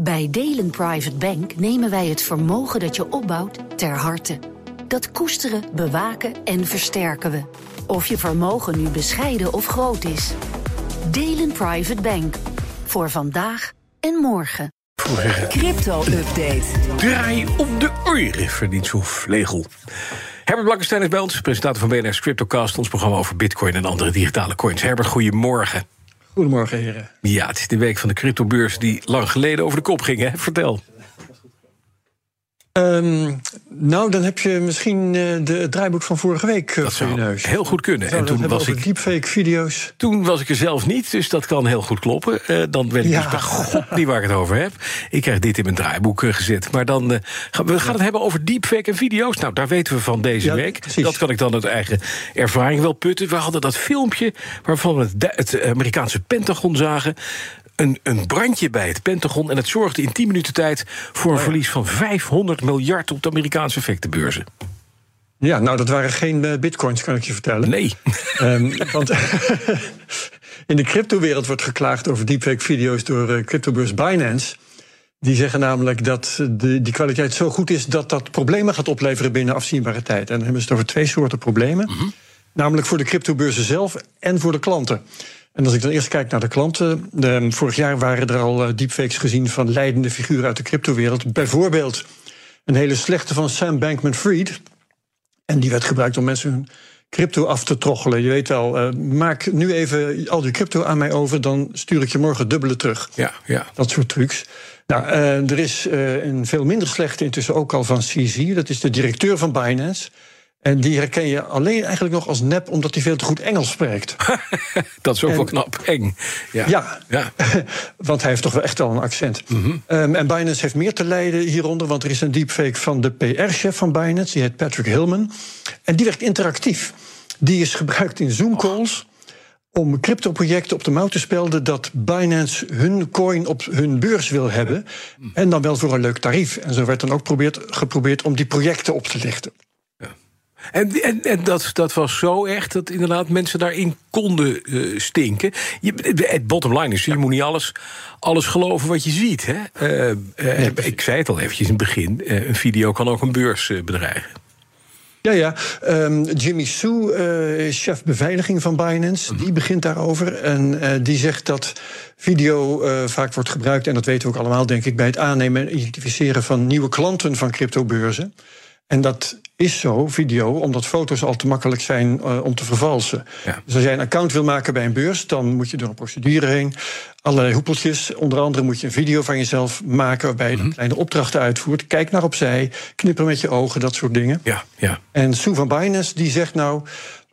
Bij Delen Private Bank nemen wij het vermogen dat je opbouwt ter harte. Dat koesteren, bewaken en versterken we. Of je vermogen nu bescheiden of groot is. Delen Private Bank. Voor vandaag en morgen. Crypto-update. Draai om de oren, verdient zo'n vlegel. Herbert Blankenstein is bij ons, presentator van BNR's CryptoCast... ons programma over bitcoin en andere digitale coins. Herbert, goedemorgen. Goedemorgen, heren. Ja, het is de week van de cryptobeurs die lang geleden over de kop ging, hè? Vertel. Um, nou, dan heb je misschien uh, de, het draaiboek van vorige week uh, dat voor je neus. heel goed kunnen. en toen was ik deepfake-video's. Toen was ik er zelf niet, dus dat kan heel goed kloppen. Uh, dan weet ik ja. dus bij god niet waar ik het over heb. Ik krijg dit in mijn draaiboek gezet. Maar dan gaan we gaan het hebben over deepfake en video's. Nou, daar weten we van deze ja, week. Precies. Dat kan ik dan uit eigen ervaring wel putten. We hadden dat filmpje waarvan we het, het Amerikaanse Pentagon zagen een, een, brandje bij het Pentagon. En het zorgde in 10 minuten tijd voor een verlies van 500 miljard op de Amerikaanse effectenbeurzen. Ja, nou, dat waren geen uh, bitcoins, kan ik je vertellen. Nee. Um, want in de cryptowereld wordt geklaagd over deepfake-video's door uh, cryptobeurs Binance. Die zeggen namelijk dat de, die kwaliteit zo goed is dat dat problemen gaat opleveren binnen afzienbare tijd. En dan hebben ze het over twee soorten problemen. Mm -hmm. Namelijk voor de cryptobeurzen zelf en voor de klanten. En als ik dan eerst kijk naar de klanten. De, vorig jaar waren er al deepfakes gezien van leidende figuren uit de cryptowereld. Bijvoorbeeld een hele slechte van Sam Bankman Fried. En die werd gebruikt om mensen hun crypto af te troggelen. Je weet wel, uh, maak nu even al die crypto aan mij over, dan stuur ik je morgen dubbele terug. Ja, ja. Dat soort trucs. Nou, uh, er is uh, een veel minder slechte intussen ook al van CZ. Dat is de directeur van Binance. En die herken je alleen eigenlijk nog als nep, omdat hij veel te goed Engels spreekt. dat is ook en, wel knap, eng. Ja, ja, ja. want hij heeft toch wel echt wel een accent. Mm -hmm. um, en Binance heeft meer te lijden hieronder, want er is een deepfake van de PR-chef van Binance, die heet Patrick Hillman. En die werd interactief. Die is gebruikt in Zoom-calls. Om crypto-projecten op de mouw te spelden dat Binance hun coin op hun beurs wil hebben. En dan wel voor een leuk tarief. En zo werd dan ook probeerd, geprobeerd om die projecten op te lichten. En, en, en dat, dat was zo echt dat inderdaad mensen daarin konden uh, stinken. Je, het bottom line is, je moet niet alles, alles geloven wat je ziet. Hè? Uh, uh, nee, ik zei het al eventjes in het begin, een video kan ook een beurs bedreigen. Ja, ja. Um, Jimmy Sue, uh, chef beveiliging van Binance, die begint daarover. En uh, die zegt dat video uh, vaak wordt gebruikt, en dat weten we ook allemaal, denk ik, bij het aannemen en identificeren van nieuwe klanten van cryptobeurzen. En dat is zo, video, omdat foto's al te makkelijk zijn uh, om te vervalsen. Ja. Dus als jij een account wil maken bij een beurs, dan moet je door een procedure heen. Allerlei hoepeltjes. Onder andere moet je een video van jezelf maken waarbij je mm -hmm. kleine opdrachten uitvoert. Kijk naar opzij, knipper met je ogen, dat soort dingen. Ja, ja. En Sue van Binance die zegt nou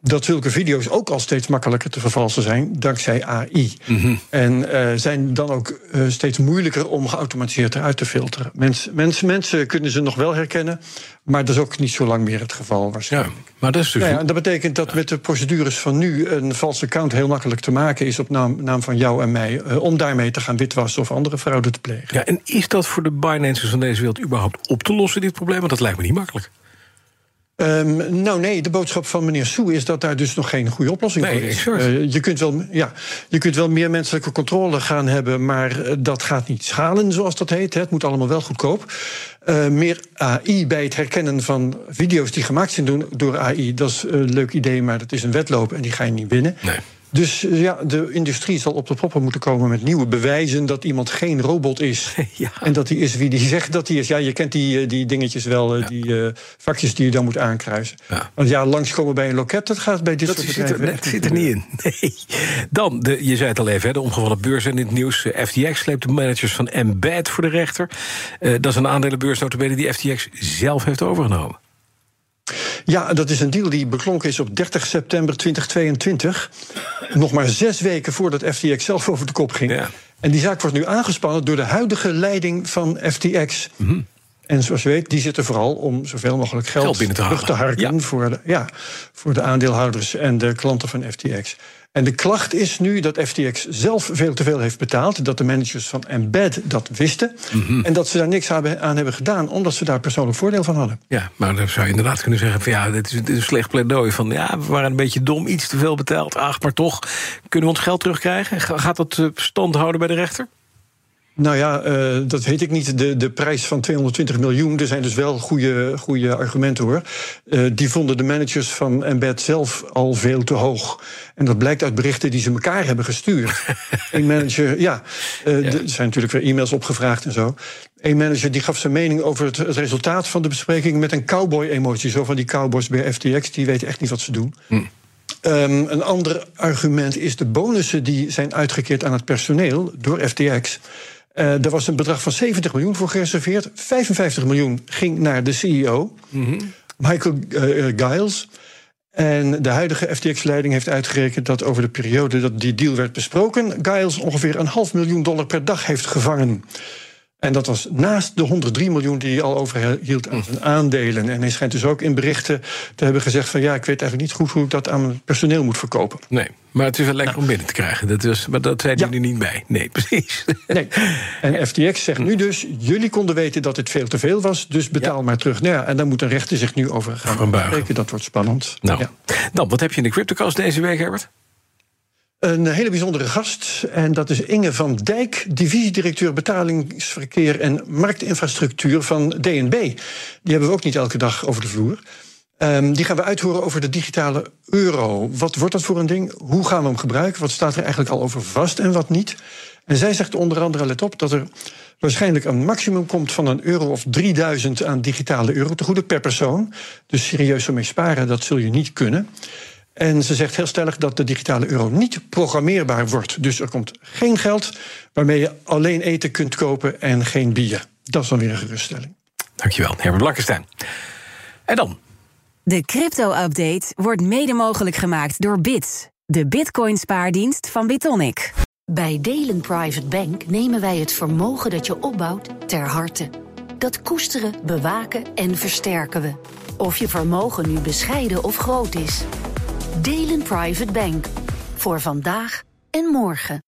dat zulke video's ook al steeds makkelijker te vervalsen zijn dankzij AI. Mm -hmm. En uh, zijn dan ook uh, steeds moeilijker om geautomatiseerd eruit te filteren. Mens, mens, mensen kunnen ze nog wel herkennen, maar dat is ook niet zo lang meer het geval waarschijnlijk. Ja, maar dat is dus. Nou ja, dat betekent dat met de procedures van nu een valse account heel makkelijk te maken is op naam, naam van jou en mij, uh, om daarmee te gaan witwassen of andere fraude te plegen. Ja, en is dat voor de Binance's van deze wereld überhaupt op te lossen, dit probleem? Want dat lijkt me niet makkelijk. Um, nou nee, de boodschap van meneer Soe is dat daar dus nog geen goede oplossing nee, voor is. Uh, je, kunt wel, ja, je kunt wel meer menselijke controle gaan hebben, maar dat gaat niet schalen, zoals dat heet. Hè. Het moet allemaal wel goedkoop. Uh, meer AI bij het herkennen van video's die gemaakt zijn door AI, dat is een leuk idee, maar dat is een wedloop en die ga je niet winnen. Nee. Dus ja, de industrie zal op de proppen moeten komen met nieuwe bewijzen dat iemand geen robot is. Ja. En dat hij is wie die zegt dat hij is. Ja, je kent die, die dingetjes wel, ja. die uh, vakjes die je dan moet aankruisen. Ja. Want ja, langskomen bij een loket, dat gaat bij dit dat soort zit bedrijven. Er, dat zit er niet in. Nee. Dan, de, je zei het al even, de omgevallen beurs en in het nieuws. FTX sleept de managers van Embed voor de rechter. Uh, dat is een aandelenbeurs die FTX zelf heeft overgenomen. Ja, dat is een deal die beklonken is op 30 september 2022. Nog maar zes weken voordat FTX zelf over de kop ging. Ja. En die zaak wordt nu aangespannen door de huidige leiding van FTX. Mm -hmm. En zoals je weet, die zitten vooral om zoveel mogelijk geld, geld binnen te terug te harken ja. Voor, de, ja, voor de aandeelhouders en de klanten van FTX. En de klacht is nu dat FTX zelf veel te veel heeft betaald. Dat de managers van Embed dat wisten. Mhm. Mm -hmm. En dat ze daar niks aan hebben gedaan, omdat ze daar persoonlijk voordeel van hadden. Ja, maar dan zou je inderdaad kunnen zeggen: van ja, dit is, dit is een slecht pleidooi. Van ja, we waren een beetje dom, iets te veel betaald. Ach, maar toch, kunnen we ons geld terugkrijgen? Gaat dat stand houden bij de rechter? Nou ja, uh, dat weet ik niet. De, de prijs van 220 miljoen, er zijn dus wel goede, goede argumenten hoor. Uh, die vonden de managers van Embed zelf al veel te hoog. En dat blijkt uit berichten die ze elkaar hebben gestuurd. Een manager, ja, uh, ja. er zijn natuurlijk weer e-mails opgevraagd en zo. Een manager die gaf zijn mening over het, het resultaat van de bespreking met een cowboy-emotie. Zo van die cowboys bij FTX, die weten echt niet wat ze doen. Hm. Um, een ander argument is de bonussen die zijn uitgekeerd aan het personeel door FTX. Uh, er was een bedrag van 70 miljoen voor gereserveerd. 55 miljoen ging naar de CEO, mm -hmm. Michael uh, Giles. En de huidige FTX-leiding heeft uitgerekend dat over de periode dat die deal werd besproken, Giles ongeveer een half miljoen dollar per dag heeft gevangen. En dat was naast de 103 miljoen die hij al overhield aan zijn aandelen. En hij schijnt dus ook in berichten te hebben gezegd: van ja, ik weet eigenlijk niet goed hoe ik dat aan mijn personeel moet verkopen. Nee, maar het is wel lekker nou. om binnen te krijgen. Dat was, maar dat zijn jullie ja. niet bij. Nee, precies. Nee. En FTX zegt nu dus: jullie konden weten dat het veel te veel was, dus betaal ja. maar terug. Nou ja, en daar moet een rechter zich nu over gaan spreken. Dat wordt spannend. Nou, ja. dan, wat heb je in de CryptoCast deze week, Herbert? Een hele bijzondere gast. En dat is Inge van Dijk, divisiedirecteur betalingsverkeer en marktinfrastructuur van DNB. Die hebben we ook niet elke dag over de vloer. Um, die gaan we uithoren over de digitale euro. Wat wordt dat voor een ding? Hoe gaan we hem gebruiken? Wat staat er eigenlijk al over vast en wat niet? En zij zegt onder andere, let op, dat er waarschijnlijk een maximum komt van een euro of 3000 aan digitale euro te goede per persoon. Dus serieus ermee sparen, dat zul je niet kunnen. En ze zegt heel stellig dat de digitale euro niet programmeerbaar wordt. Dus er komt geen geld waarmee je alleen eten kunt kopen en geen bier. Dat is dan weer een geruststelling. Dankjewel, Herbert Blakkestein. En dan? De crypto-update wordt mede mogelijk gemaakt door Bits, de bitcoin-spaardienst van Bitonic. Bij Delen Private Bank nemen wij het vermogen dat je opbouwt ter harte. Dat koesteren, bewaken en versterken we. Of je vermogen nu bescheiden of groot is. Delen Private Bank. Voor vandaag en morgen.